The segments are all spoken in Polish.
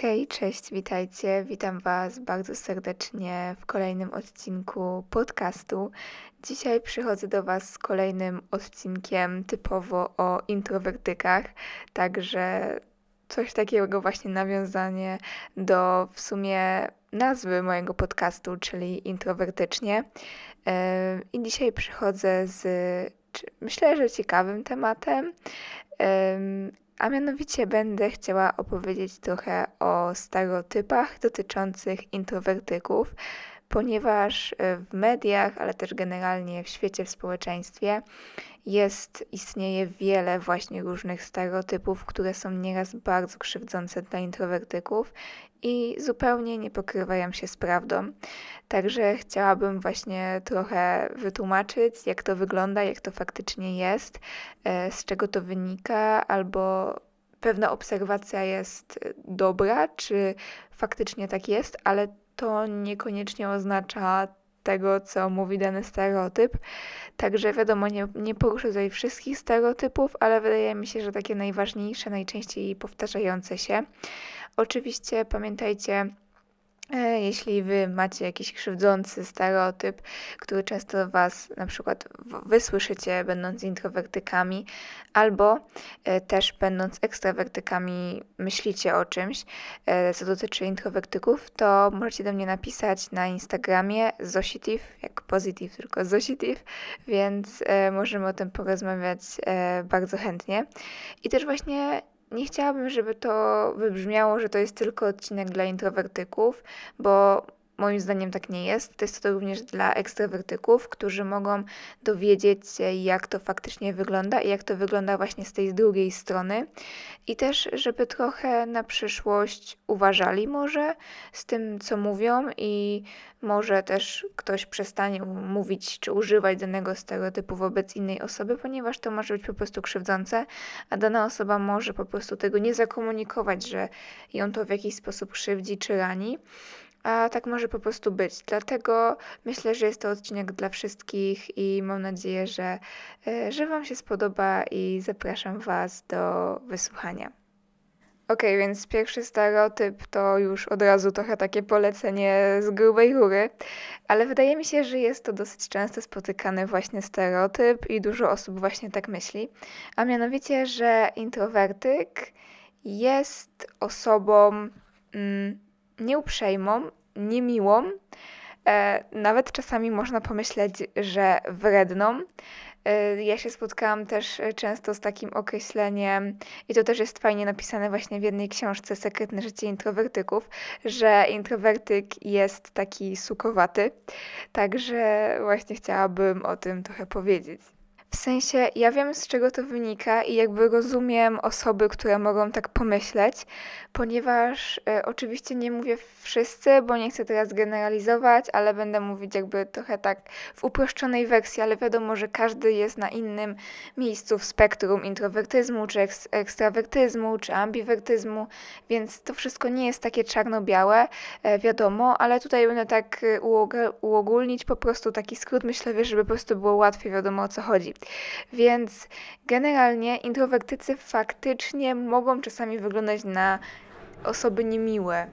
Hej, cześć, witajcie. Witam Was bardzo serdecznie w kolejnym odcinku podcastu. Dzisiaj przychodzę do Was z kolejnym odcinkiem typowo o introwertykach, także coś takiego właśnie nawiązanie do w sumie nazwy mojego podcastu, czyli introwertycznie. I dzisiaj przychodzę z myślę, że ciekawym tematem a mianowicie będę chciała opowiedzieć trochę o stereotypach dotyczących introwertyków, ponieważ e, w mediach, ale też generalnie w świecie, w społeczeństwie jest, istnieje wiele właśnie różnych stereotypów, które są nieraz bardzo krzywdzące dla introwertyków i zupełnie nie pokrywają się z prawdą. Także chciałabym właśnie trochę wytłumaczyć, jak to wygląda, jak to faktycznie jest, e, z czego to wynika, albo pewna obserwacja jest dobra, czy faktycznie tak jest, ale to niekoniecznie oznacza tego, co mówi dany stereotyp. Także wiadomo, nie, nie poruszę tutaj wszystkich stereotypów, ale wydaje mi się, że takie najważniejsze, najczęściej powtarzające się. Oczywiście pamiętajcie, jeśli wy macie jakiś krzywdzący stereotyp, który często was na przykład wysłyszycie będąc introwertykami, albo e, też będąc ekstrawertykami myślicie o czymś, e, co dotyczy introwertyków, to możecie do mnie napisać na Instagramie Zositiv, jak positive, tylko Zositiv, więc możemy o tym porozmawiać bardzo chętnie. I też właśnie nie chciałabym, żeby to wybrzmiało, że to jest tylko odcinek dla introwertyków, bo Moim zdaniem tak nie jest. To jest to również dla ekstrawertyków, którzy mogą dowiedzieć się, jak to faktycznie wygląda i jak to wygląda właśnie z tej drugiej strony. I też, żeby trochę na przyszłość uważali może z tym, co mówią i może też ktoś przestanie mówić czy używać danego stereotypu wobec innej osoby, ponieważ to może być po prostu krzywdzące, a dana osoba może po prostu tego nie zakomunikować, że ją to w jakiś sposób krzywdzi czy rani a tak może po prostu być. Dlatego myślę, że jest to odcinek dla wszystkich i mam nadzieję, że, e, że Wam się spodoba i zapraszam Was do wysłuchania. Ok, więc pierwszy stereotyp to już od razu trochę takie polecenie z grubej rury, ale wydaje mi się, że jest to dosyć często spotykany właśnie stereotyp i dużo osób właśnie tak myśli, a mianowicie, że introwertyk jest osobą mm, nieuprzejmą, niemiłą, e, nawet czasami można pomyśleć, że wredną. E, ja się spotkałam też często z takim określeniem, i to też jest fajnie napisane właśnie w jednej książce Sekretne życie introwertyków, że introwertyk jest taki sukowaty. Także właśnie chciałabym o tym trochę powiedzieć. W sensie, ja wiem z czego to wynika i jakby rozumiem osoby, które mogą tak pomyśleć, ponieważ e, oczywiście nie mówię wszyscy, bo nie chcę teraz generalizować, ale będę mówić jakby trochę tak w uproszczonej wersji, ale wiadomo, że każdy jest na innym miejscu w spektrum introwertyzmu, czy eks ekstrawertyzmu, czy ambiwertyzmu, więc to wszystko nie jest takie czarno-białe, e, wiadomo, ale tutaj będę tak e, uogólnić po prostu taki skrót myślowy, żeby po prostu było łatwiej wiadomo o co chodzi. Więc generalnie introwertycy faktycznie mogą czasami wyglądać na osoby niemiłe,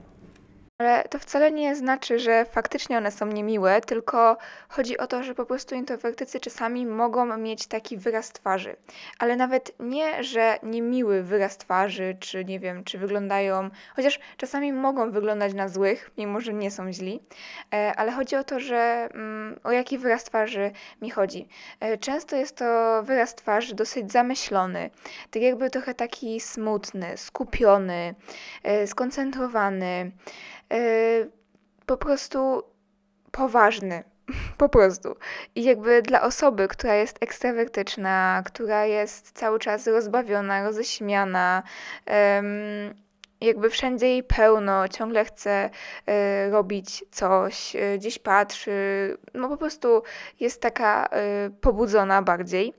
ale to wcale nie znaczy, że faktycznie one są niemiłe, tylko chodzi o to, że po prostu introwertycy czasami mogą mieć taki wyraz twarzy. Ale nawet nie, że niemiły wyraz twarzy, czy nie wiem, czy wyglądają, chociaż czasami mogą wyglądać na złych, mimo że nie są źli, e, ale chodzi o to, że mm, o jaki wyraz twarzy mi chodzi. E, często jest to wyraz twarzy dosyć zamyślony, tak jakby trochę taki smutny, skupiony, e, skoncentrowany. Yy, po prostu poważny. Po prostu. I jakby dla osoby, która jest ekstrawertyczna, która jest cały czas rozbawiona, roześmiana, jakby wszędzie jej pełno, ciągle chce y, robić coś, y, gdzieś patrzy, no po prostu jest taka y, pobudzona bardziej.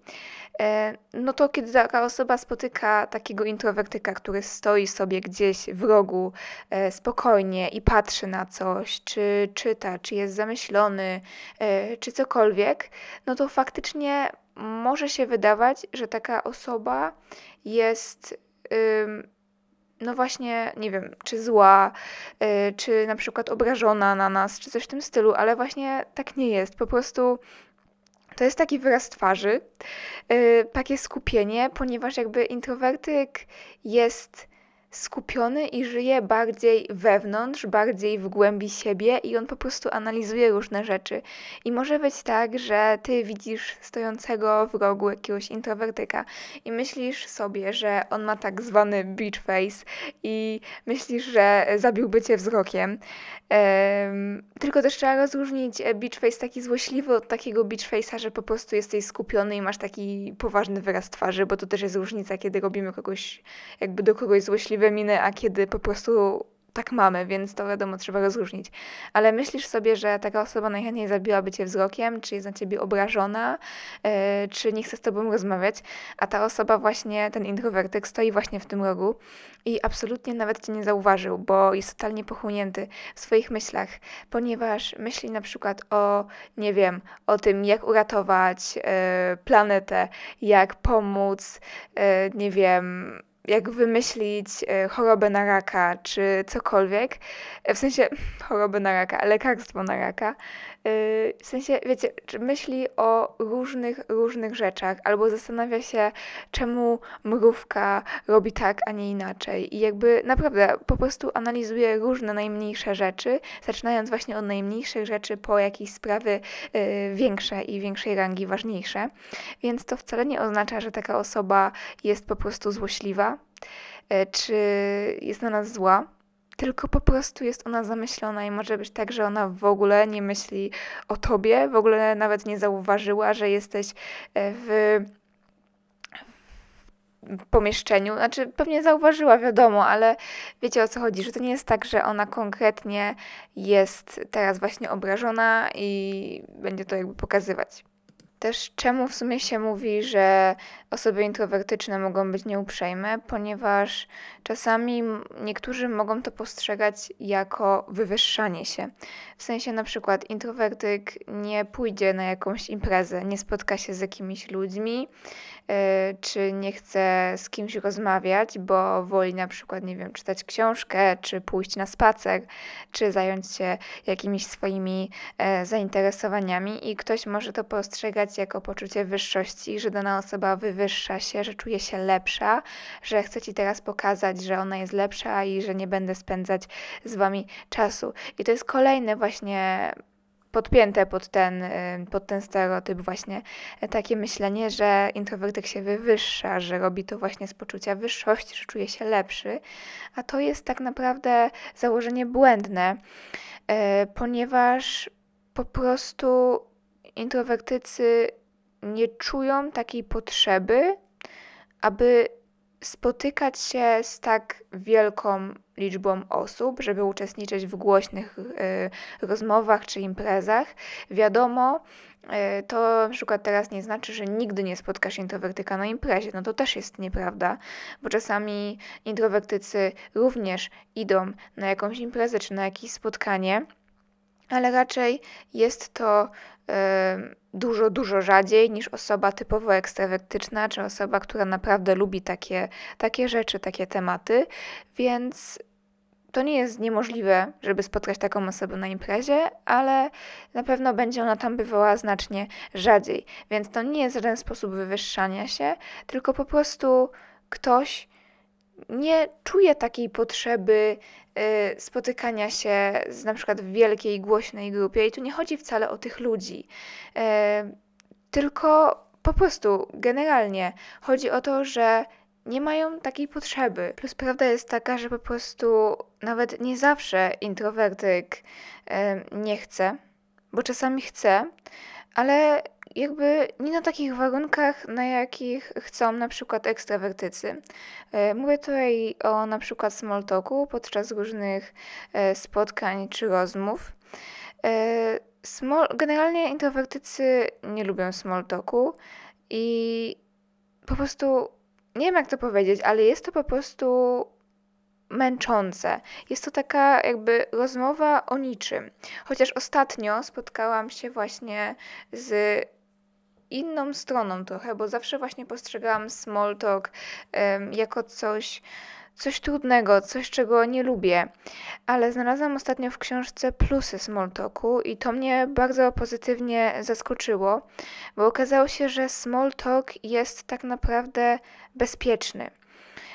E, no to kiedy taka osoba spotyka takiego introwertyka, który stoi sobie gdzieś w rogu e, spokojnie i patrzy na coś, czy czyta, czy jest zamyślony, e, czy cokolwiek, no to faktycznie może się wydawać, że taka osoba jest no właśnie, nie wiem, czy zła, czy na przykład obrażona na nas, czy coś w tym stylu, ale właśnie tak nie jest. Po prostu to jest taki wyraz twarzy, y, takie skupienie, ponieważ jakby introwertyk jest skupiony i żyje bardziej wewnątrz, bardziej w głębi siebie i on po prostu analizuje różne rzeczy. I może być tak, że ty widzisz stojącego w rogu jakiegoś introwertyka i myślisz sobie, że on ma tak zwany beach face i myślisz, że zabiłby cię wzrokiem. Um, tylko też trzeba rozróżnić e, beach face taki złośliwy od takiego beach face'a, że po prostu jesteś skupiony i masz taki poważny wyraz twarzy, bo to też jest różnica, kiedy robimy kogoś, jakby do kogoś złośliwy złośliwe miny, a kiedy po prostu tak mamy, więc to wiadomo, trzeba rozróżnić. Ale myślisz sobie, że taka osoba najchętniej zabiłaby cię wzrokiem, czy jest na ciebie obrażona, yy, czy nie chce z tobą rozmawiać, a ta osoba właśnie, ten introwertyk, stoi właśnie w tym rogu i absolutnie nawet cię nie zauważył, bo jest totalnie pochłonięty w swoich myślach, ponieważ myśli na przykład o, nie wiem, o tym, jak uratować yy, planetę, jak pomóc, yy, nie wiem, jak wymyślić e, chorobę na raka, czy cokolwiek, e, w sensie chorobę na raka, lekarstwo na raka, Y, w sensie, wiecie, myśli o różnych, różnych rzeczach, albo zastanawia się, czemu mrówka robi tak, a nie inaczej. I jakby naprawdę po prostu analizuje różne najmniejsze rzeczy, zaczynając właśnie od najmniejszych rzeczy po jakieś sprawy większe i większej rangi ważniejsze. Więc to wcale nie oznacza, że taka osoba jest po prostu złośliwa, y, czy jest na nas zła tylko po prostu jest ona zamyślona i może być tak, że ona w ogóle nie myśli o tobie, w ogóle nawet nie zauważyła, że jesteś e, w pomieszczeniu. Znaczy, pewnie zauważyła, wiadomo, ale wiecie o co chodzi, że to nie jest tak, że ona konkretnie jest teraz właśnie obrażona i będzie to jakby pokazywać. Też czemu w sumie się mówi, że osoby introwertyczne mogą być nieuprzejme, ponieważ czasami niektórzy mogą to postrzegać jako wywyższanie się. W sensie na przykład introwertyk nie pójdzie na jakąś imprezę, nie spotka się z jakimiś ludźmi, E, czy nie chce z kimś rozmawiać, bo woli na przykład, nie wiem, czytać książkę, czy pójść na spacer, czy zająć się jakimiś swoimi e, zainteresowaniami i ktoś może to postrzegać jako poczucie wyższości, że dana osoba wywyższa się, że czuje się lepsza, że chce ci teraz pokazać, że ona jest lepsza i że nie będę spędzać z wami czasu. I to jest kolejny właśnie podpięte pod ten, y, pod ten stereotyp właśnie takie myślenie, że introwertyk się wywyższa, że robi to właśnie z poczucia wyższości, że czuje się lepszy, a to jest tak naprawdę założenie błędne, y, ponieważ po prostu introwertycy nie czują takiej potrzeby, aby spotykać się z tak wielką liczbą osób, żeby uczestniczyć w głośnych y, rozmowach czy imprezach. Wiadomo, y, to na przykład teraz nie znaczy, że nigdy nie spotkasz introwertyka na imprezie. No to też jest nieprawda, bo czasami introwertycy również idą na jakąś imprezę czy na jakieś spotkanie, ale raczej jest to dużo, dużo rzadziej niż osoba typowo ekstrawertyczna, czy osoba, która naprawdę lubi takie, takie rzeczy, takie tematy, więc to nie jest niemożliwe, żeby spotkać taką osobę na imprezie, ale na pewno będzie ona tam bywała znacznie rzadziej. Więc to nie jest żaden sposób wywyższania się, tylko po prostu ktoś nie czuje takiej potrzeby y, spotykania się z na przykład w wielkiej, głośnej grupie i tu nie chodzi wcale o tych ludzi, y, tylko po prostu generalnie chodzi o to, że nie mają takiej potrzeby. Plus prawda jest taka, że po prostu nawet nie zawsze introwertyk y, nie chce, bo czasami chce, ale jakby nie na takich warunkach, na jakich chcą na przykład ekstrawertycy. E, mówię tutaj o na przykład small talku podczas różnych e, spotkań czy rozmów. E, small, generalnie introwertycy nie lubią small talku i po prostu nie wiem jak to powiedzieć, ale jest to po prostu męczące. Jest to taka jakby rozmowa o niczym. Chociaż ostatnio spotkałam się właśnie z inną stroną trochę, bo zawsze właśnie postrzegałam small talk jako coś, coś trudnego, coś czego nie lubię, ale znalazłam ostatnio w książce plusy small talku i to mnie bardzo pozytywnie zaskoczyło, bo okazało się, że small talk jest tak naprawdę bezpieczny.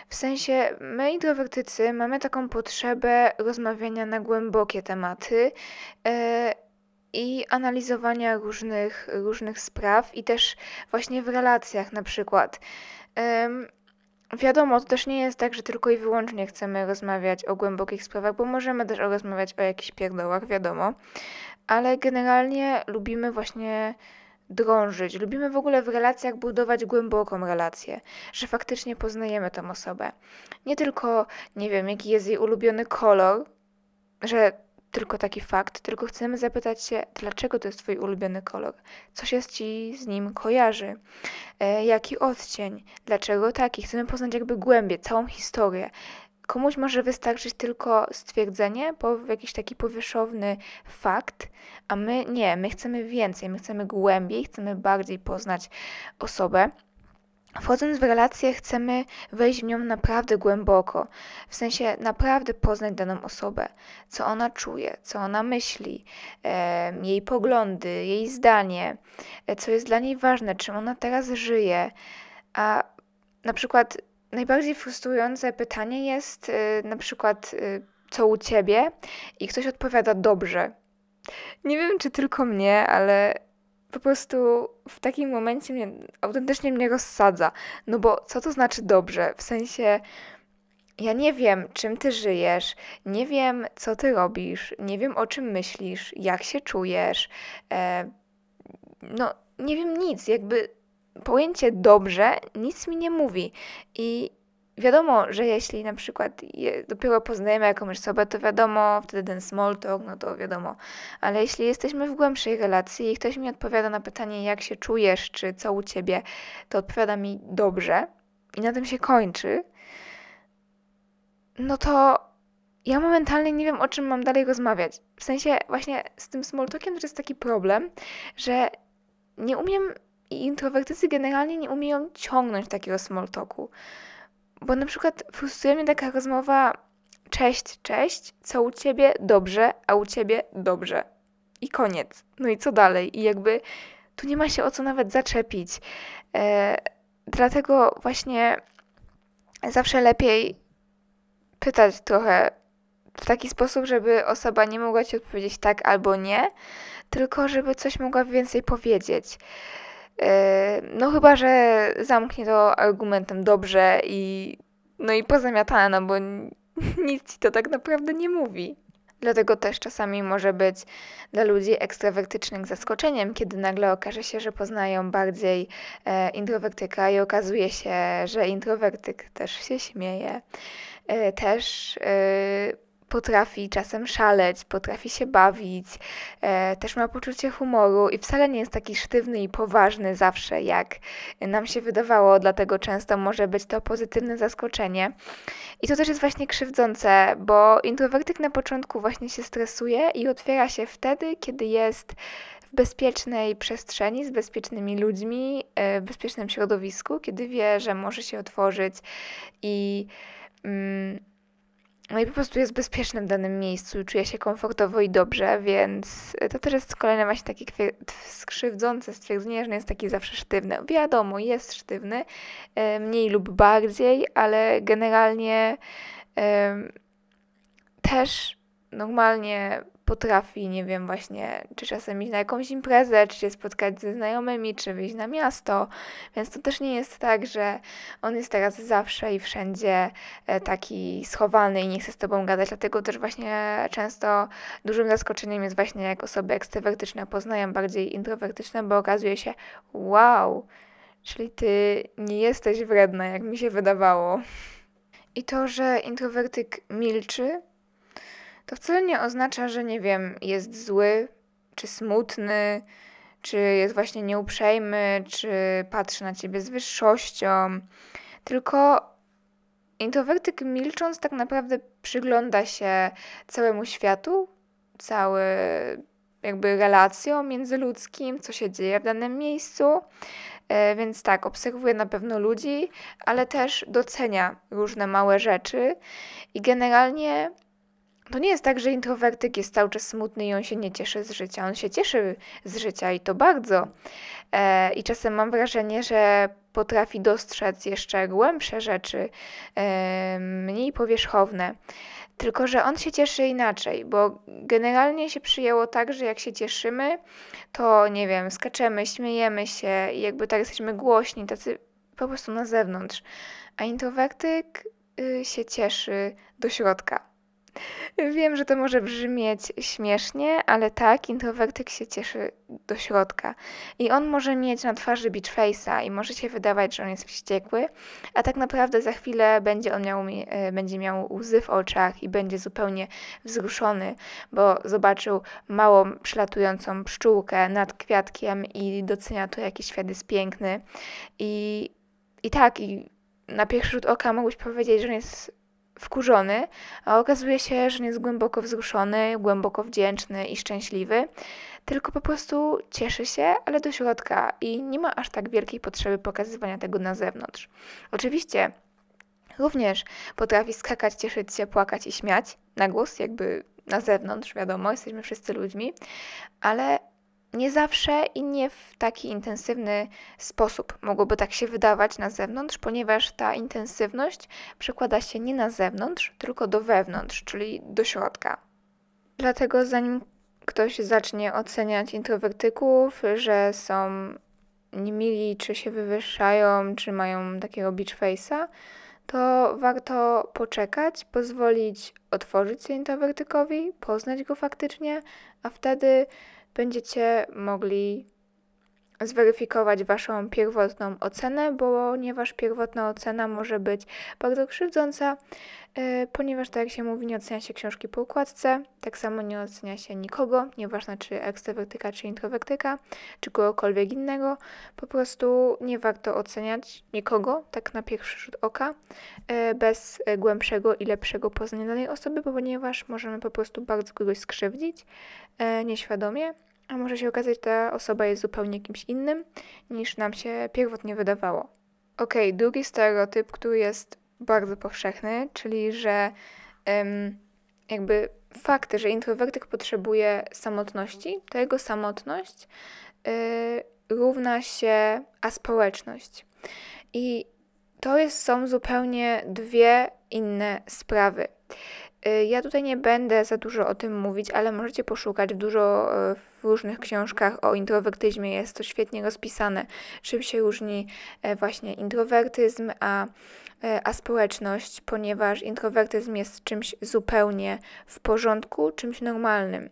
W sensie, my introwertycy mamy taką potrzebę rozmawiania na głębokie tematy yy, i analizowania różnych, różnych spraw, i też właśnie w relacjach na przykład. Yy, Wiadomo, to też nie jest tak, że tylko i wyłącznie chcemy rozmawiać o głębokich sprawach, bo możemy też rozmawiać o jakichś pierdołach, wiadomo, ale generalnie lubimy właśnie drążyć, lubimy w ogóle w relacjach budować głęboką relację, że faktycznie poznajemy tą osobę. Nie tylko, nie wiem, jaki jest jej ulubiony kolor, że tylko taki fakt, tylko chcemy zapytać się, dlaczego to jest Twój ulubiony kolor, co się Ci z nim kojarzy, e, jaki odcień, dlaczego taki. Chcemy poznać jakby głębiej, całą historię. Komuś może wystarczyć tylko stwierdzenie, po, jakiś taki powierzchowny fakt, a my nie, my chcemy więcej, my chcemy głębiej, chcemy bardziej poznać osobę. Wchodząc w relację, chcemy wejść w nią naprawdę głęboko, w sensie naprawdę poznać daną osobę, co ona czuje, co ona myśli, jej poglądy, jej zdanie, e, co jest dla niej ważne, czym ona teraz żyje. A na przykład najbardziej frustrujące pytanie jest e, na przykład, e, co u ciebie, i ktoś odpowiada dobrze. Nie wiem, czy tylko mnie, ale po prostu w takim momencie mnie, autentycznie mnie rozsadza. No bo co to znaczy dobrze? W sensie ja nie wiem, czym ty żyjesz, nie wiem, co ty robisz, nie wiem, o czym myślisz, jak się czujesz. E, no, nie wiem nic, jakby pojęcie dobrze nic mi nie mówi. I Wiadomo, że jeśli na przykład dopiero poznajemy jakąś osobę, to wiadomo, wtedy ten small talk, no to wiadomo. Ale jeśli jesteśmy w głębszej relacji i ktoś mi odpowiada na pytanie, jak się czujesz, czy co u ciebie, to odpowiada mi dobrze i na tym się kończy, no to ja momentalnie nie wiem, o czym mam dalej rozmawiać. W sensie właśnie z tym small talkiem to jest taki problem, że nie umiem i introwertycy generalnie nie umieją ciągnąć takiego small talku. Bo na przykład frustruje mnie taka rozmowa cześć, cześć, co u ciebie? Dobrze, a u ciebie? Dobrze. I koniec. No i co dalej? I jakby tu nie ma się o co nawet zaczepić. E, dlatego właśnie zawsze lepiej pytać trochę w taki sposób, żeby osoba nie mogła ci odpowiedzieć tak albo nie, tylko żeby coś mogła więcej powiedzieć. E, no chyba, że zamknie to argumentem dobrze i no i pozamiatane, no bo nic ci to tak naprawdę nie mówi. Dlatego też czasami może być dla ludzi ekstrawertycznych zaskoczeniem, kiedy nagle okaże się, że poznają bardziej e, introwertyka i okazuje się, że introwertyk też się śmieje, e, też e, potrafi czasem szaleć, potrafi się bawić, e, też ma poczucie humoru i wcale nie jest taki sztywny i poważny zawsze, jak nam się wydawało, dlatego często może być to pozytywne zaskoczenie. I to też jest właśnie krzywdzące, bo introwertyk na początku właśnie się stresuje i otwiera się wtedy, kiedy jest w bezpiecznej przestrzeni, z bezpiecznymi ludźmi, e, w bezpiecznym środowisku, kiedy wie, że może się otworzyć i. Mm, no i po prostu jest bezpieczny w danym miejscu czuje się komfortowo i dobrze, więc to też jest kolejne właśnie takie skrzywdzące stwierdzenie, że nie jest taki zawsze sztywny. Wiadomo, jest sztywny, e, mniej lub bardziej, ale generalnie też normalnie potrafi, nie wiem, właśnie, czy czasem iść na jakąś imprezę, czy się spotkać ze znajomymi, czy wyjść na miasto. Więc to też nie jest tak, że on jest teraz zawsze i wszędzie e, taki schowany i nie chce z tobą gadać. Dlatego też właśnie często dużym zaskoczeniem jest właśnie, jak osoby ekstrawertyczne poznają bardziej introwertyczne, bo okazuje się, wow, czyli ty nie jesteś wredna, jak mi się wydawało. I to, że introwertyk milczy, to wcale nie oznacza, że nie wiem, jest zły, czy smutny, czy jest właśnie nieuprzejmy, czy patrzy na ciebie z wyższością. Tylko introwertyk milcząc tak naprawdę przygląda się całemu światu, całe jakby relacjom międzyludzkim, co się dzieje w danym miejscu E, więc tak, obserwuje na pewno ludzi, ale też docenia różne małe rzeczy i generalnie to nie jest tak, że introwertyk jest cały czas smutny i on się nie cieszy z życia. On się cieszy z życia i to bardzo. E, I czasem mam wrażenie, że potrafi dostrzec jeszcze głębsze rzeczy, e, mniej powierzchowne. Tylko, że on się cieszy inaczej, bo generalnie się przyjęło tak, że jak się cieszymy, to nie wiem, skaczemy, śmiejemy się i jakby tak jesteśmy głośni, tacy po prostu na zewnątrz. A introwertyk y, się cieszy do środka. Wiem, że to może brzmieć śmiesznie, ale tak, introwertyk się cieszy do środka. I on może mieć na twarzy beach face'a i może się wydawać, że on jest wściekły, a tak naprawdę za chwilę będzie on miał, e, będzie miał łzy w oczach i będzie zupełnie wzruszony, bo zobaczył małą, przylatującą pszczółkę nad kwiatkiem i docenia to, jaki świat jest piękny. I, i tak, i na pierwszy rzut oka mógłbyś powiedzieć, że on jest wkurzony, a okazuje się, że nie jest głęboko wzruszony, głęboko wdzięczny i szczęśliwy, tylko po prostu cieszy się, ale do środka i nie ma aż tak wielkiej potrzeby pokazywania tego na zewnątrz. Oczywiście również potrafi skakać, cieszyć się, płakać i śmiać na głos, jakby na zewnątrz, wiadomo, jesteśmy wszyscy ludźmi, ale nie zawsze i nie w taki intensywny sposób. Mogłoby tak się wydawać na zewnątrz, ponieważ ta intensywność przekłada się nie na zewnątrz, tylko do wewnątrz, czyli do środka. Dlatego zanim ktoś zacznie oceniać introwertyków, że są niemili, czy się wywyższają, czy mają takiego beach face'a, to warto poczekać, pozwolić otworzyć się introwertykowi, poznać go faktycznie, a wtedy będziecie mogli zweryfikować Waszą pierwotną ocenę, ponieważ pierwotna ocena może być bardzo krzywdząca, yy, ponieważ tak jak się mówi, nie ocenia się książki po układce, tak samo nie ocenia się nikogo, nieważne czy ekstrawertyka, czy introwertyka, czy kogokolwiek innego, po prostu nie warto oceniać nikogo, tak na pierwszy rzut oka, yy, bez głębszego i lepszego poznania danej osoby, ponieważ możemy po prostu bardzo kogoś skrzywdzić yy, nieświadomie, a może się okazać, ta osoba jest zupełnie kimś innym, niż nam się pierwotnie wydawało. Ok, drugi stereotyp, który jest bardzo powszechny, czyli że jakby fakt, że introwertyk potrzebuje samotności, to jego samotność y, równa się aspołeczność. I to jest, są zupełnie dwie inne sprawy. Y, ja tutaj nie będę za dużo o tym mówić, ale możecie poszukać dużo y, w różnych książkach o introwertyzmie. Jest to świetnie rozpisane, czym się różni e, właśnie introwertyzm, a, e, a społeczność, ponieważ introwertyzm jest czymś zupełnie w porządku, czymś normalnym.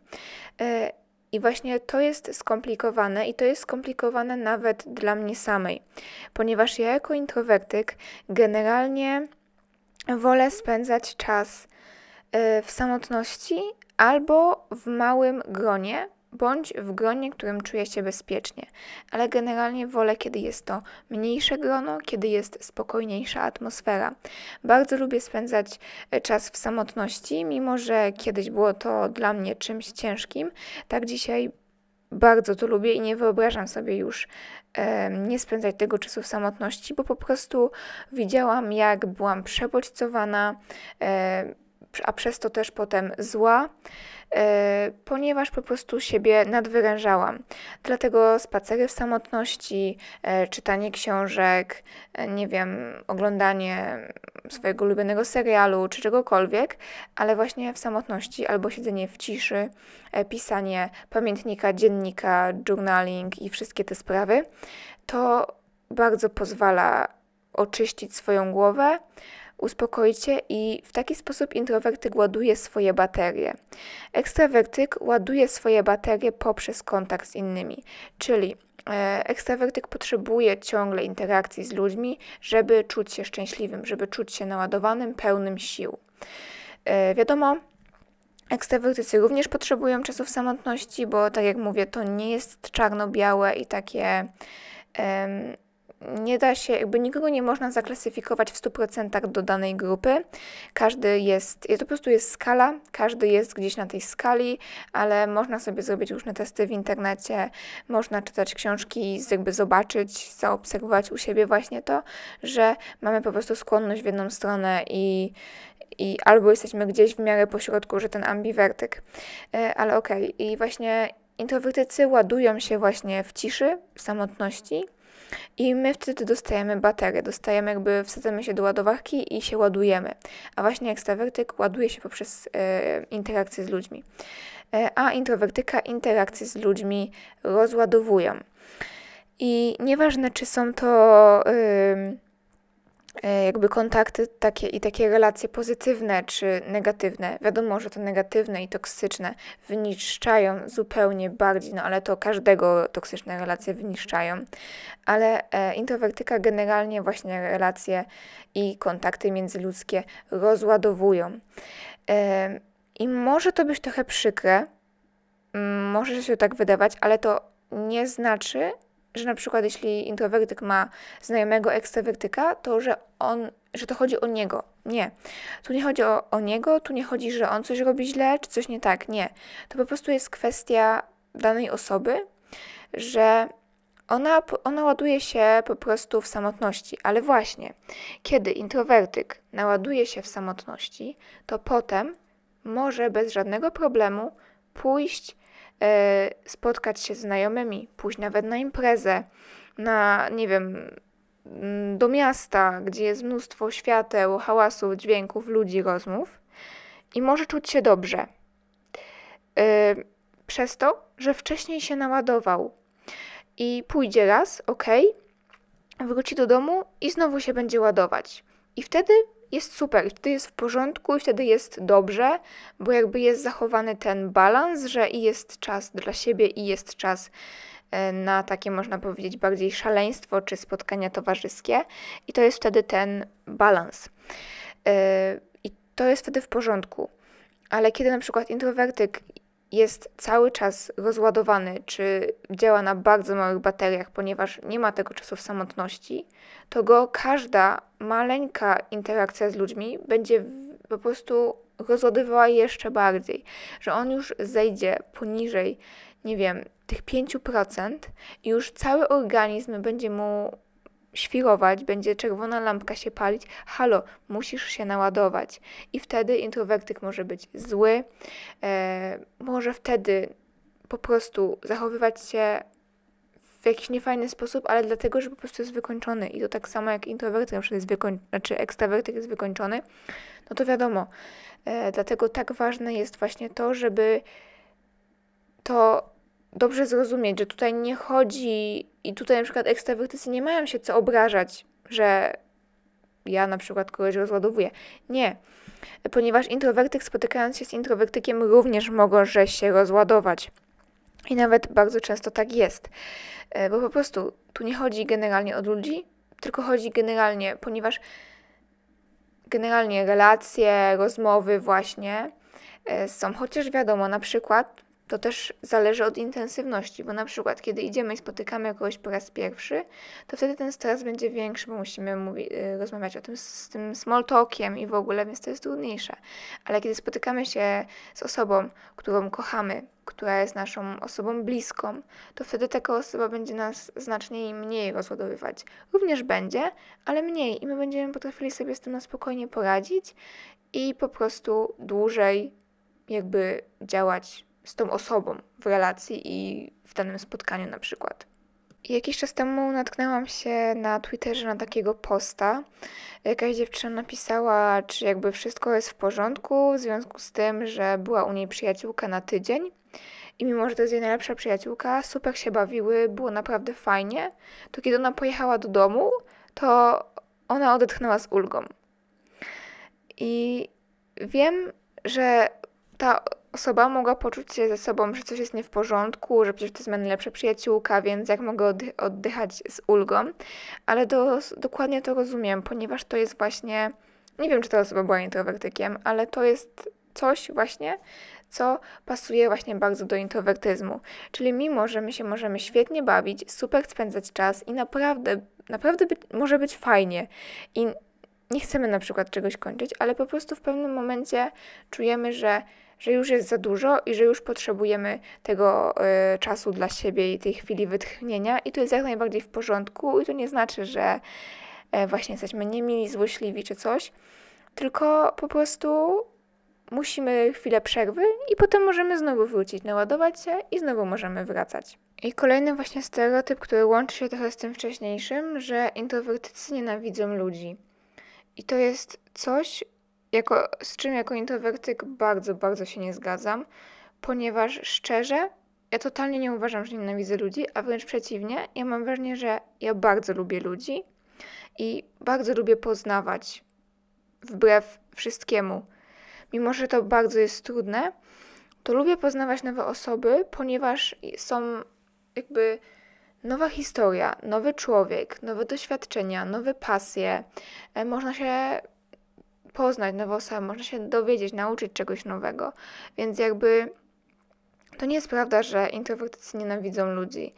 E, I właśnie to jest skomplikowane i to jest skomplikowane nawet dla mnie samej, ponieważ ja jako introwertyk generalnie wolę spędzać czas w samotności albo w małym gronie, bądź w gronie, którym czuję się bezpiecznie. Ale generalnie wolę, kiedy jest to mniejsze grono, kiedy jest spokojniejsza atmosfera. Bardzo lubię spędzać e, czas w samotności, mimo że kiedyś było to dla mnie czymś ciężkim. Tak dzisiaj bardzo to lubię i nie wyobrażam sobie już e, nie spędzać tego czasu w samotności, bo po prostu widziałam, jak byłam przebodźcowana, e, a przez to też potem zła, e, ponieważ po prostu siebie nadwyrężałam. Dlatego spacery w samotności, e, czytanie książek, e, nie wiem, oglądanie swojego ulubionego serialu czy czegokolwiek, ale właśnie w samotności albo siedzenie w ciszy, pisanie pamiętnika, dziennika, journaling i wszystkie te sprawy, to bardzo pozwala oczyścić swoją głowę, uspokoicie i w taki sposób introwertyk ładuje swoje baterie. Ekstrawertyk ładuje swoje baterie poprzez kontakt z innymi, czyli e, ekstrawertyk potrzebuje ciągle interakcji z ludźmi, żeby czuć się szczęśliwym, żeby czuć się naładowanym, pełnym sił. E, wiadomo, Ekstrawertycy również potrzebują czasów samotności, bo tak jak mówię, to nie jest czarno-białe i takie nie da się, jakby nikogo nie można zaklasyfikować w 100% do danej grupy. Każdy jest, to po prostu jest skala, każdy jest gdzieś na tej skali, ale można sobie zrobić różne testy w internecie, można czytać książki, jakby zobaczyć, zaobserwować u siebie właśnie to, że mamy po prostu skłonność w jedną stronę i i albo jesteśmy gdzieś w miarę pośrodku, że ten ambiwertyk. E, ale okej, okay. i właśnie introwertycy ładują się właśnie w ciszy, w samotności i my wtedy dostajemy baterię, dostajemy jakby, wsadzamy się do ładowarki i się ładujemy. A właśnie ekstrawertyk ładuje się poprzez e, interakcje z ludźmi. E, a introwertyka interakcje z ludźmi rozładowują. I nieważne, czy są to... jakby kontakty takie i takie relacje pozytywne czy negatywne. Wiadomo, że te negatywne i toksyczne wyniszczają zupełnie bardziej, no ale to każdego toksyczne relacje wyniszczają. Ale e, introwertyka generalnie właśnie relacje i kontakty międzyludzkie rozładowują. E, I może to być trochę przykre, może się tak wydawać, ale to nie znaczy, że na przykład jeśli introwertyk ma znajomego ekstrawertyka, to że on, że to chodzi o niego. Nie. Tu nie chodzi o, o niego, tu nie chodzi, że on coś robi źle, czy coś nie tak. Nie. To po prostu jest kwestia danej osoby, że ona, ona ładuje się po prostu w samotności. Ale właśnie, kiedy introwertyk naładuje się w samotności, to potem może bez żadnego problemu pójść spotkać się z znajomymi, pójść nawet na imprezę, na, nie wiem, mm, do miasta, gdzie jest mnóstwo świateł, hałasów, dźwięków, ludzi, rozmów i może czuć się dobrze. E, przez to, że wcześniej się naładował i pójdzie raz, ok, wróci do domu i znowu się będzie ładować. I wtedy jest super, wtedy jest w porządku i wtedy jest dobrze, bo jakby jest zachowany ten balans, że i jest czas dla siebie i jest czas e, na takie, można powiedzieć, bardziej szaleństwo czy spotkania towarzyskie, i to jest wtedy ten balans. E, I to jest wtedy w porządku. Ale kiedy na przykład introwertyk jest cały czas rozładowany, czy działa na bardzo małych bateriach, ponieważ nie ma tego czasu w samotności, to go każda maleńka interakcja z ludźmi będzie po prostu rozładowała jeszcze bardziej, że on już zejdzie poniżej, nie wiem, tych 5% i już cały organizm będzie mu świrować, będzie czerwona lampka się palić, halo, musisz się naładować. I wtedy introwertyk może być zły, e, może wtedy po prostu zachowywać się w jakiś niefajny sposób, ale dlatego, że po prostu jest wykończony. I to tak samo jak introwertyk na przykład jest wykończony, znaczy ekstrawertyk jest wykończony, no to wiadomo. E, dlatego tak ważne jest właśnie to, żeby to dobrze zrozumieć, że tutaj nie chodzi i tutaj na przykład ekstrawertycy nie mają się co obrażać, że ja na przykład kogoś rozładowuję. Nie, ponieważ introwertyk spotykając się z introwertykiem również mogą że się rozładować. I nawet bardzo często tak jest, e, bo po prostu tu nie chodzi generalnie o ludzi, tylko chodzi generalnie, ponieważ generalnie relacje, rozmowy właśnie e, są, chociaż wiadomo, na przykład to też zależy od intensywności, bo na przykład, kiedy idziemy i spotykamy kogoś po raz pierwszy, to wtedy ten stres będzie większy, bo musimy mówi, y, rozmawiać o tym z tym small talkiem i w ogóle, więc to jest trudniejsze. Ale kiedy spotykamy się z osobą, którą kochamy, która jest naszą osobą bliską, to wtedy taka osoba będzie nas znacznie mniej rozładowywać. Również będzie, ale mniej i my będziemy potrafili sobie z tym na spokojnie poradzić i po prostu dłużej jakby działać z tą osobą w relacji i w danym spotkaniu na przykład. Jakiś czas temu natknęłam się na Twitterze na takiego posta. Jakaś dziewczyna napisała, czy jakby wszystko jest w porządku w związku z tym, że była u niej przyjaciółka na tydzień. I mimo, że to jest jej najlepsza przyjaciółka, super się bawiły, było naprawdę fajnie, to kiedy ona pojechała do domu, to ona odetchnęła z ulgą. I wiem, że ta osoba mogła poczuć się ze sobą, że coś jest nie w porządku, że przecież to jest moja najlepsza przyjaciółka, więc jak mogę oddych oddychać z ulgą, ale do, dokładnie to rozumiem, ponieważ to jest właśnie, nie wiem, czy ta osoba była introwertykiem, ale to jest coś właśnie, co pasuje właśnie bardzo do introwertyzmu. Czyli mimo, że my się możemy świetnie bawić, super spędzać czas i naprawdę, naprawdę by, może być fajnie i nie chcemy na przykład czegoś kończyć, ale po prostu w pewnym momencie czujemy, że, że już jest za dużo i że już potrzebujemy tego y, czasu dla siebie i tej chwili wytchnienia i to jest jak najbardziej w porządku i to nie znaczy, że y, właśnie jesteśmy niemili, złośliwi czy coś, tylko po prostu musimy chwilę przerwy i potem możemy znowu wrócić, naładować się i znowu możemy wracać. I kolejny właśnie stereotyp, który łączy się trochę z tym wcześniejszym, że introwertycy nienawidzą ludzi. I to jest coś, jako, z czym jako introwertyk bardzo, bardzo się nie zgadzam, ponieważ szczerze, ja totalnie nie uważam, że nienawidzę ludzi, a wręcz przeciwnie, ja mam wrażenie, że ja bardzo lubię ludzi i bardzo lubię poznawać wbrew wszystkiemu. Mimo, że to bardzo jest trudne, to lubię poznawać nowe osoby, ponieważ są jakby nowa historia, nowy człowiek, nowe doświadczenia, nowe pasje. E, można się poznać nowe osoby, można się dowiedzieć, nauczyć czegoś nowego. Więc jakby to nie jest prawda, że introwertycy nienawidzą ludzi.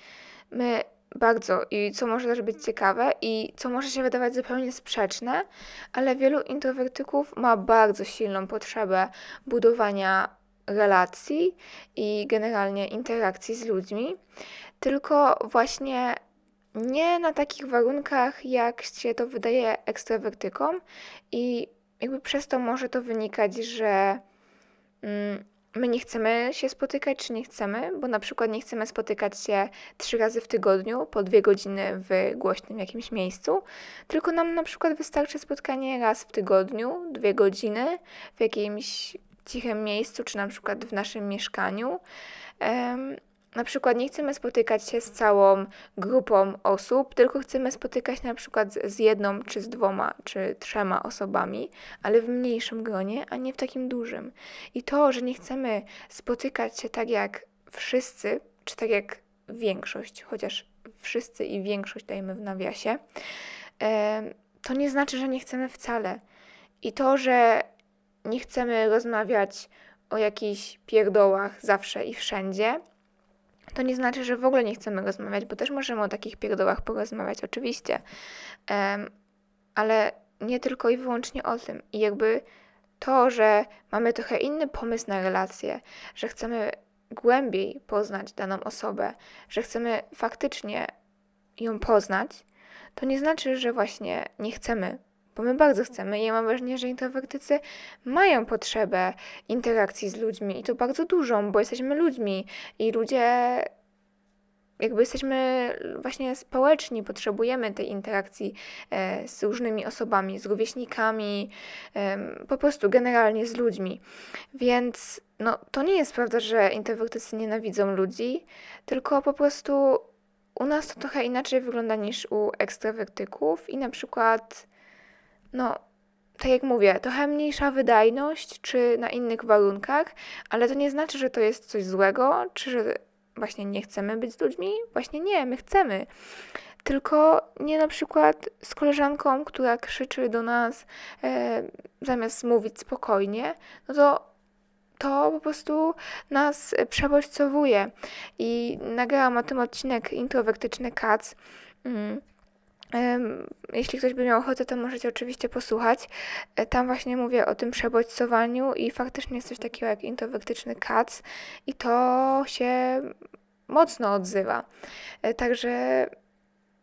My bardzo i co może też być ciekawe i co może się wydawać zupełnie sprzeczne, ale wielu introwertyków ma bardzo silną potrzebę budowania relacji i generalnie interakcji z ludźmi, tylko właśnie nie na takich warunkach, jak się to wydaje ekstrawertykom i jakby przez to może to wynikać, że mm, my nie chcemy się spotykać, czy nie chcemy, bo na przykład nie chcemy spotykać się trzy razy w tygodniu po dwie godziny w głośnym jakimś miejscu, tylko nam na przykład wystarczy spotkanie raz w tygodniu, dwie godziny w jakimś cichym miejscu, czy na przykład w naszym mieszkaniu. Um, na przykład nie chcemy spotykać się z całą grupą osób, tylko chcemy spotykać na przykład z jedną, czy z dwoma, czy trzema osobami, ale w mniejszym gronie, a nie w takim dużym. I to, że nie chcemy spotykać się tak jak wszyscy, czy tak jak większość, chociaż wszyscy i większość dajemy w nawiasie, to nie znaczy, że nie chcemy wcale. I to, że nie chcemy rozmawiać o jakichś pierdołach zawsze i wszędzie, to nie znaczy, że w ogóle nie chcemy rozmawiać, bo też możemy o takich pierdołach porozmawiać, oczywiście, um, ale nie tylko i wyłącznie o tym. I jakby to, że mamy trochę inny pomysł na relacje, że chcemy głębiej poznać daną osobę, że chcemy faktycznie ją poznać, to nie znaczy, że właśnie nie chcemy bo my bardzo chcemy. I ja mam wrażenie, że introwertycy mają potrzebę interakcji z ludźmi i to bardzo dużą, bo jesteśmy ludźmi i ludzie jakby jesteśmy właśnie społeczni, potrzebujemy tej interakcji e, z różnymi osobami, z rówieśnikami, po prostu generalnie z ludźmi. Więc no, to nie jest prawda, że introwertycy nienawidzą ludzi, tylko po prostu u nas to trochę inaczej wygląda niż u ekstrawertyków i na przykład no, tak jak mówię, trochę mniejsza wydajność, czy na innych warunkach, ale to nie znaczy, że to jest coś złego, czy że właśnie nie chcemy być z ludźmi. Właśnie nie, my chcemy. Tylko nie na przykład z koleżanką, która krzyczy do nas e, zamiast mówić spokojnie, no to to po prostu nas przebodźcowuje. I nagrałam o tym odcinek introwertyczny Kac. Mm jeśli ktoś by miał ochotę, to możecie oczywiście posłuchać. E, tam właśnie mówię o tym przebodźcowaniu i faktycznie jest coś takiego jak introwertyczny kac i to się mocno odzywa. E, także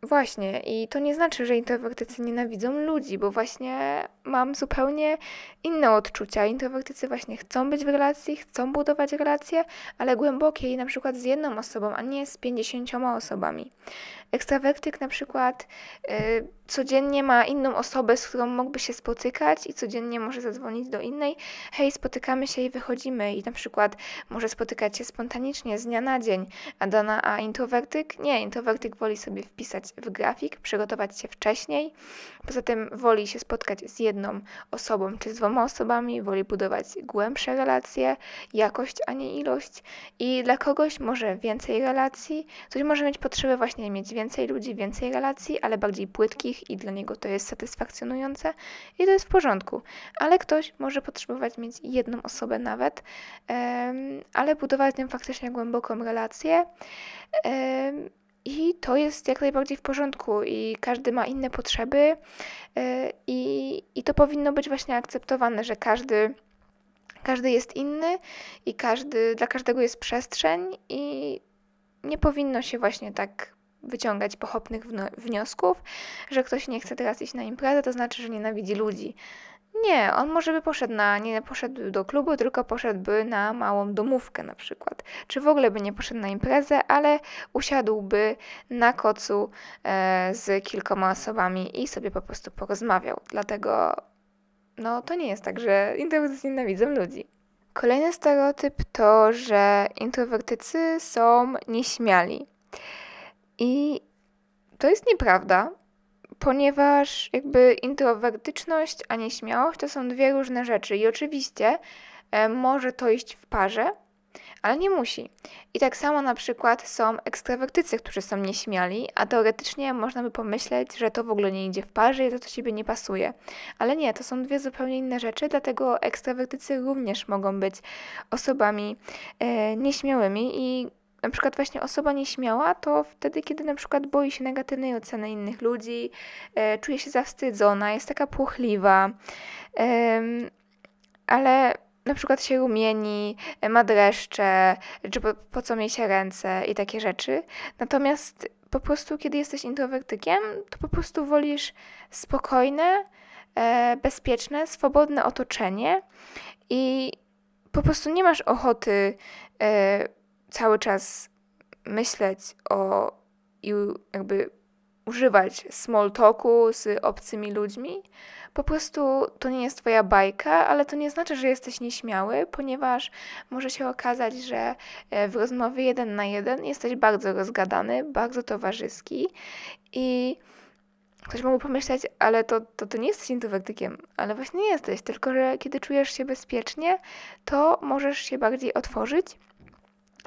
Właśnie, i to nie znaczy, że introwertycy nienawidzą ludzi, bo właśnie mam zupełnie inne odczucia. Introwertycy właśnie chcą być w relacji, chcą budować relacje, ale głębokie i na przykład z jedną osobą, a nie z pięćdziesięcioma osobami. Ekstrawertyk na przykład y, codziennie ma inną osobę, z którą mógłby się spotykać i codziennie może zadzwonić do innej. Hej, spotykamy się i wychodzimy. I na przykład może spotykać się spontanicznie z dnia na dzień. A dana, a introwertyk? Nie, introwertyk woli sobie wpisać w grafik, przygotować się wcześniej. Poza tym woli się spotkać z jedną osobą czy z dwoma osobami, woli budować głębsze relacje, jakość, a nie ilość. I dla kogoś może więcej relacji, ktoś może mieć potrzebę właśnie mieć więcej ludzi, więcej relacji, ale bardziej płytkich i dla niego to jest satysfakcjonujące i to jest w porządku. Ale ktoś może potrzebować mieć jedną osobę nawet, ale budować z nią faktycznie głęboką relację. I to jest jak najbardziej w porządku, i każdy ma inne potrzeby, e, i, i to powinno być właśnie akceptowane, że każdy, każdy jest inny i każdy, dla każdego jest przestrzeń, i nie powinno się właśnie tak wyciągać pochopnych wniosków, że ktoś nie chce teraz iść na imprezę, to znaczy, że nienawidzi ludzi. Nie, on może by poszedł na, nie poszedł do klubu, tylko poszedłby na małą domówkę na przykład. Czy w ogóle by nie poszedł na imprezę, ale usiadłby na kocu e, z kilkoma osobami i sobie po prostu porozmawiał. Dlatego, no to nie jest tak, że introwertycy nienawidzą ludzi. Kolejny stereotyp to, że introwertycy są nieśmiali. I to jest nieprawda, ponieważ jakby introwertyczność, a nieśmiałość to są dwie różne rzeczy. I oczywiście e, może to iść w parze, ale nie musi. I tak samo na przykład są ekstrawertycy, którzy są nieśmiali, a teoretycznie można by pomyśleć, że to w ogóle nie idzie w parze i to do siebie nie pasuje. Ale nie, to są dwie zupełnie inne rzeczy, dlatego ekstrawertycy również mogą być osobami e, nieśmiałymi i na przykład właśnie osoba nieśmiała, to wtedy, kiedy na przykład boi się negatywnej oceny innych ludzi, e, czuje się zawstydzona, jest taka płochliwa, e, ale na przykład się rumieni, e, ma dreszcze, czy po, po co mieć ręce i takie rzeczy. Natomiast po prostu, kiedy jesteś introwertykiem, to po prostu wolisz spokojne, e, bezpieczne, swobodne otoczenie i po prostu nie masz ochoty e, cały czas myśleć o i jakby używać small talku z obcymi ludźmi. Po prostu to nie jest Twoja bajka, ale to nie znaczy, że jesteś nieśmiały, ponieważ może się okazać, że e, w rozmowie jeden na jeden jesteś bardzo rozgadany, bardzo towarzyski i ktoś mógł pomyśleć, ale to, to, to nie jesteś introwertykiem, ale właśnie nie jesteś, tylko że kiedy czujesz się bezpiecznie, to możesz się bardziej otworzyć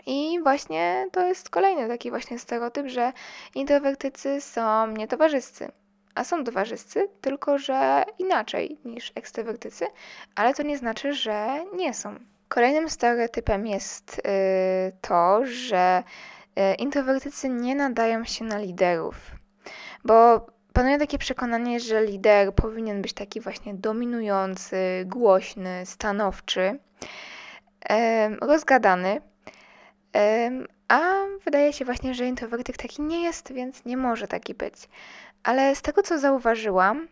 i właśnie to jest kolejny taki właśnie stereotyp, że introwertycy są nietowarzyscy. A są towarzyscy, tylko że inaczej niż ekstrawertycy, ale to nie znaczy, że nie są. Kolejnym stereotypem jest yy, to, że yy, introwertycy nie nadają się na liderów, bo panuje takie przekonanie, że lider powinien być taki właśnie dominujący, głośny, stanowczy, yy, rozgadany a wydaje się właśnie, że introwertyk taki nie jest, więc nie może taki być. Ale z tego, co zauważyłam,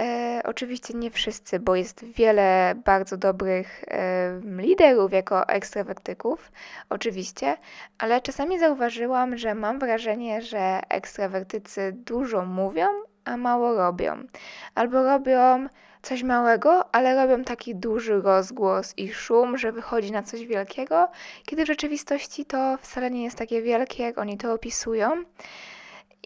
e, oczywiście nie wszyscy, bo jest wiele bardzo dobrych e, liderów jako ekstrawertyków, oczywiście, ale czasami zauważyłam, że mam wrażenie, że ekstrawertycy dużo mówią, a mało robią. Albo robią coś małego, ale robią taki duży rozgłos i szum, że wychodzi na coś wielkiego, kiedy w rzeczywistości to wcale nie jest takie wielkie, jak oni to opisują.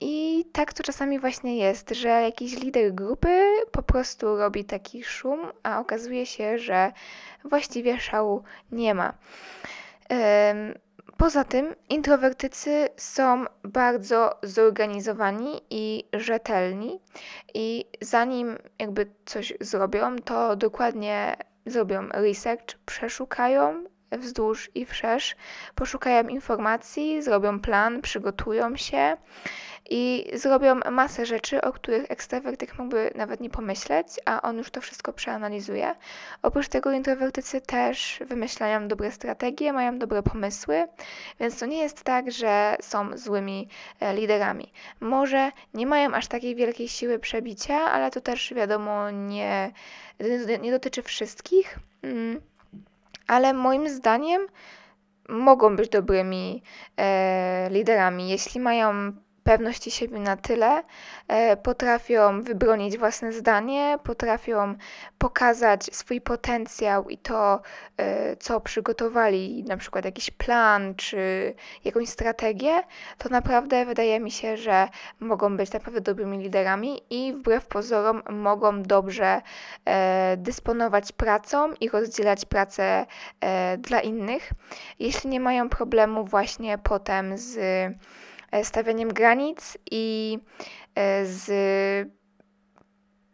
I tak to czasami właśnie jest, że jakiś lider grupy po prostu robi taki szum, a okazuje się, że właściwie szału nie ma. Poza tym introwertycy są bardzo zorganizowani i rzetelni i zanim jakby coś zrobią, to dokładnie zrobią research, przeszukają wzdłuż i wszerz, poszukają informacji, zrobią plan, przygotują się i zrobią masę rzeczy, o których ekstrawertyk mógłby nawet nie pomyśleć, a on już to wszystko przeanalizuje. Oprócz tego introwertycy też wymyślają dobre strategie, mają dobre pomysły, więc to nie jest tak, że są złymi e, liderami. Może nie mają aż takiej wielkiej siły przebicia, ale to też wiadomo nie, nie dotyczy wszystkich. Mm. Ale moim zdaniem mogą być dobrymi e, liderami, jeśli mają pewności siebie na tyle, e, potrafią wybronić własne zdanie, potrafią pokazać swój potencjał i to, e, co przygotowali, na przykład jakiś plan czy jakąś strategię, to naprawdę wydaje mi się, że mogą być naprawdę dobrymi liderami i wbrew pozorom mogą dobrze e, dysponować pracą i rozdzielać pracę dla innych, jeśli nie mają problemu właśnie potem z stawianiem granic i e, z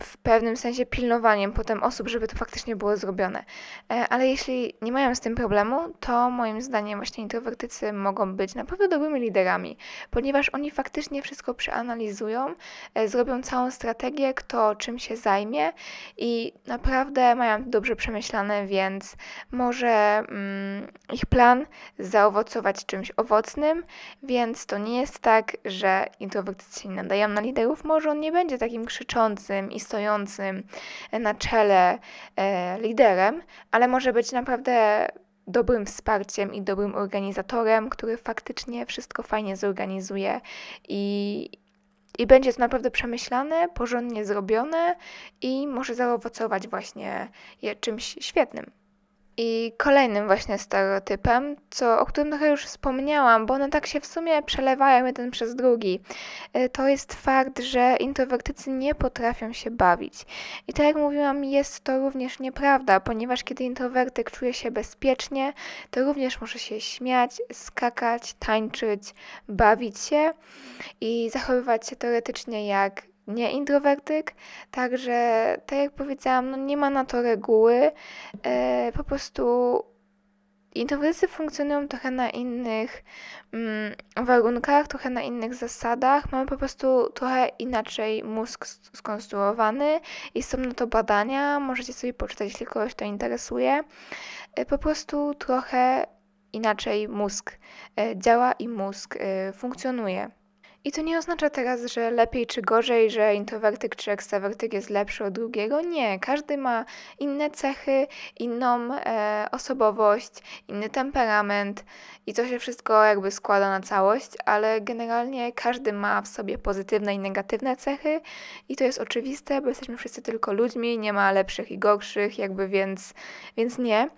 w pewnym sensie pilnowaniem potem osób, żeby to faktycznie było zrobione. E, ale jeśli nie mają z tym problemu, to moim zdaniem właśnie introwertycy mogą być naprawdę dobrymi liderami, ponieważ oni faktycznie wszystko przeanalizują, e, zrobią całą strategię, kto czym się zajmie i naprawdę mają dobrze przemyślane, więc może mm, ich plan zaowocować czymś owocnym, więc to nie jest tak, że introwertycy się nadają na liderów, może on nie będzie takim krzyczącym i stojącym na czele e, liderem, ale może być naprawdę dobrym wsparciem i dobrym organizatorem, który faktycznie wszystko fajnie zorganizuje i, i będzie to naprawdę przemyślane, porządnie zrobione i może zaowocować właśnie czymś świetnym. I kolejnym właśnie stereotypem, co, o którym trochę już wspomniałam, bo one tak się w sumie przelewają jeden przez drugi, y, to jest fakt, że introwertycy nie potrafią się bawić. I tak jak mówiłam, jest to również nieprawda, ponieważ kiedy introwertyk czuje się bezpiecznie, to również może się śmiać, skakać, tańczyć, bawić się i zachowywać się teoretycznie jak nie introwertyk, także tak jak powiedziałam, no nie ma na to reguły, e, po prostu introwertycy funkcjonują trochę na innych mm, warunkach, trochę na innych zasadach, mamy po prostu trochę inaczej mózg skonstruowany i są na to badania, możecie sobie poczytać, jeśli kogoś to interesuje, e, po prostu trochę inaczej mózg e, działa i mózg e, funkcjonuje. I to nie oznacza teraz, że lepiej czy gorzej, że introwertyk czy ekstrawertyk jest lepszy od drugiego. Nie, każdy ma inne cechy, inną e, osobowość, inny temperament i to się wszystko jakby składa na całość, ale generalnie każdy ma w sobie pozytywne i negatywne cechy i to jest oczywiste, bo jesteśmy wszyscy tylko ludźmi, nie ma lepszych i gorszych, jakby więc, więc nie.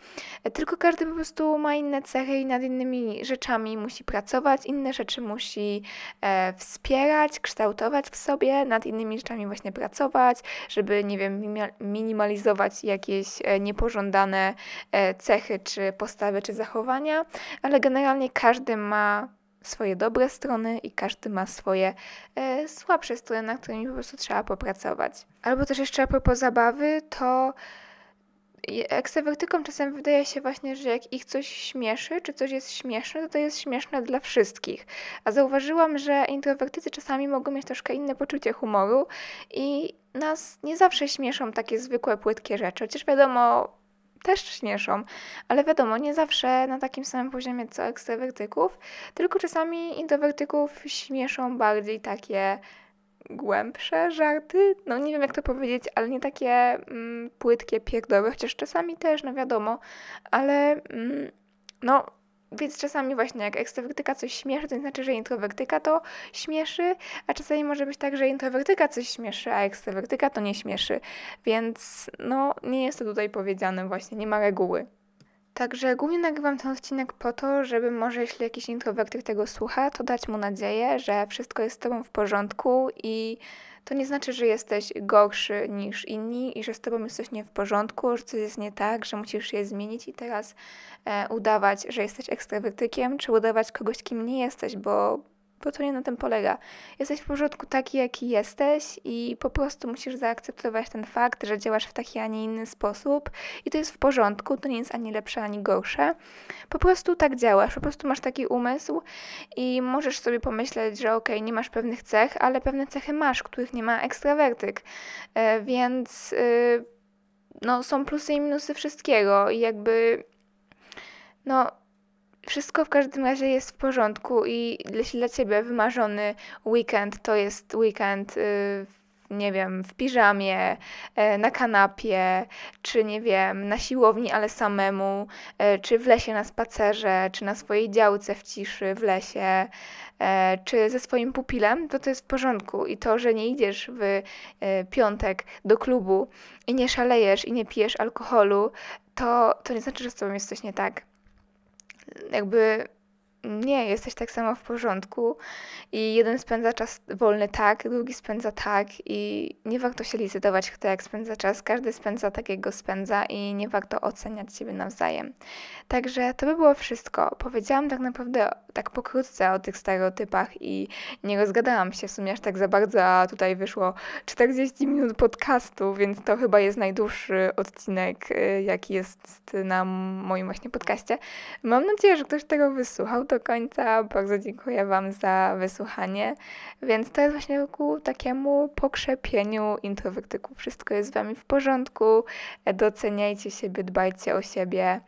Tylko każdy po prostu ma inne cechy i nad innymi rzeczami musi pracować, inne rzeczy musi e, wspierać, kształtować w sobie, nad innymi rzeczami właśnie pracować, żeby, nie wiem, minimalizować jakieś e, niepożądane e, cechy, czy postawy, czy zachowania, ale generalnie każdy ma swoje dobre strony i każdy ma swoje e, słabsze strony, na którymi po prostu trzeba popracować. Albo też jeszcze a propos zabawy, to ekstrawertykom czasem wydaje się właśnie, że jak ich coś śmieszy, czy coś jest śmieszne, to to jest śmieszne dla wszystkich. A zauważyłam, że introwertycy czasami mogą mieć troszkę inne poczucie humoru i nas nie zawsze śmieszą takie zwykłe, płytkie rzeczy. Chociaż wiadomo, też śmieszą, ale wiadomo, nie zawsze na takim samym poziomie co ekstrawertyków, tylko czasami introwertyków śmieszą bardziej takie głębsze żarty. No nie wiem jak to powiedzieć, ale nie takie mm, płytkie, pierdowe, chociaż czasami też, no wiadomo, ale mm, no więc czasami właśnie jak ekstrawertyka coś śmieszy, to nie znaczy, że introwertyka to śmieszy, a czasami może być tak, że introwertyka coś śmieszy, a ekstrawertyka to nie śmieszy. Więc no nie jest to tutaj powiedziane właśnie, nie ma reguły. Także głównie nagrywam ten odcinek po to, żeby może jeśli jakiś introwertyk tego słucha, to dać mu nadzieję, że wszystko jest z tobą w porządku i to nie znaczy, że jesteś gorszy niż inni i że z tobą jest coś nie w porządku, że coś jest nie tak, że musisz je zmienić i teraz e, udawać, że jesteś ekstrawertykiem, czy udawać kogoś, kim nie jesteś, bo bo to nie na tym polega. Jesteś w porządku taki, jaki jesteś i po prostu musisz zaakceptować ten fakt, że działasz w taki, a nie inny sposób i to jest w porządku, to nie jest ani lepsze, ani gorsze. Po prostu tak działasz, po prostu masz taki umysł i możesz sobie pomyśleć, że okej, okay, nie masz pewnych cech, ale pewne cechy masz, których nie ma ekstrawertyk, e, więc y, no, są plusy i minusy wszystkiego i jakby no wszystko w każdym razie jest w porządku i jeśli dla Ciebie wymarzony weekend to jest weekend y, nie wiem, w piżamie, e, na kanapie, czy nie wiem, na siłowni, ale samemu, e, czy w lesie na spacerze, czy na swojej działce w ciszy, w lesie, e, czy ze swoim pupilem, to to jest w porządku. I to, że nie idziesz w piątek do klubu i nie szalejesz i nie pijesz alkoholu, to, to nie znaczy, że z tobą jest coś nie tak. Jakby nie, jesteś tak samo w porządku i jeden spędza czas wolny tak, drugi spędza tak i nie warto się licytować, kto jak spędza czas. Każdy spędza tak, jak go spędza i nie warto oceniać siebie nawzajem. Także to by było wszystko. Powiedziałam tak naprawdę tak pokrótce o tych stereotypach i nie rozgadałam się w sumie aż tak za bardzo, a tutaj wyszło 40 minut podcastu, więc to chyba jest najdłuższy odcinek, y, jaki jest na moim właśnie podcaście. Mam nadzieję, że ktoś tego wysłuchał do końca. Bardzo dziękuję Wam za wysłuchanie. Więc to jest właśnie ku takiemu pokrzepieniu introwertyków. Wszystko jest z Wami w porządku. Doceniajcie siebie, dbajcie o siebie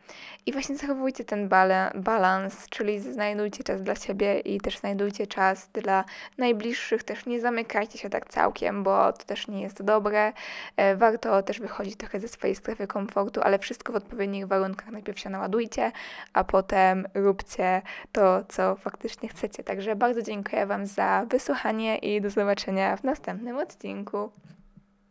i właśnie zachowujcie ten balans, czyli znajdujcie czas dla siebie i też znajdujcie czas dla najbliższych. Też nie zamykajcie się tak całkiem, bo to też nie jest dobre. E, warto też wychodzić trochę ze swojej strefy komfortu, ale wszystko w odpowiednich warunkach. Najpierw się naładujcie, a potem róbcie to, co faktycznie chcecie. Także bardzo dziękuję Wam za wysłuchanie i do zobaczenia w następnym odcinku.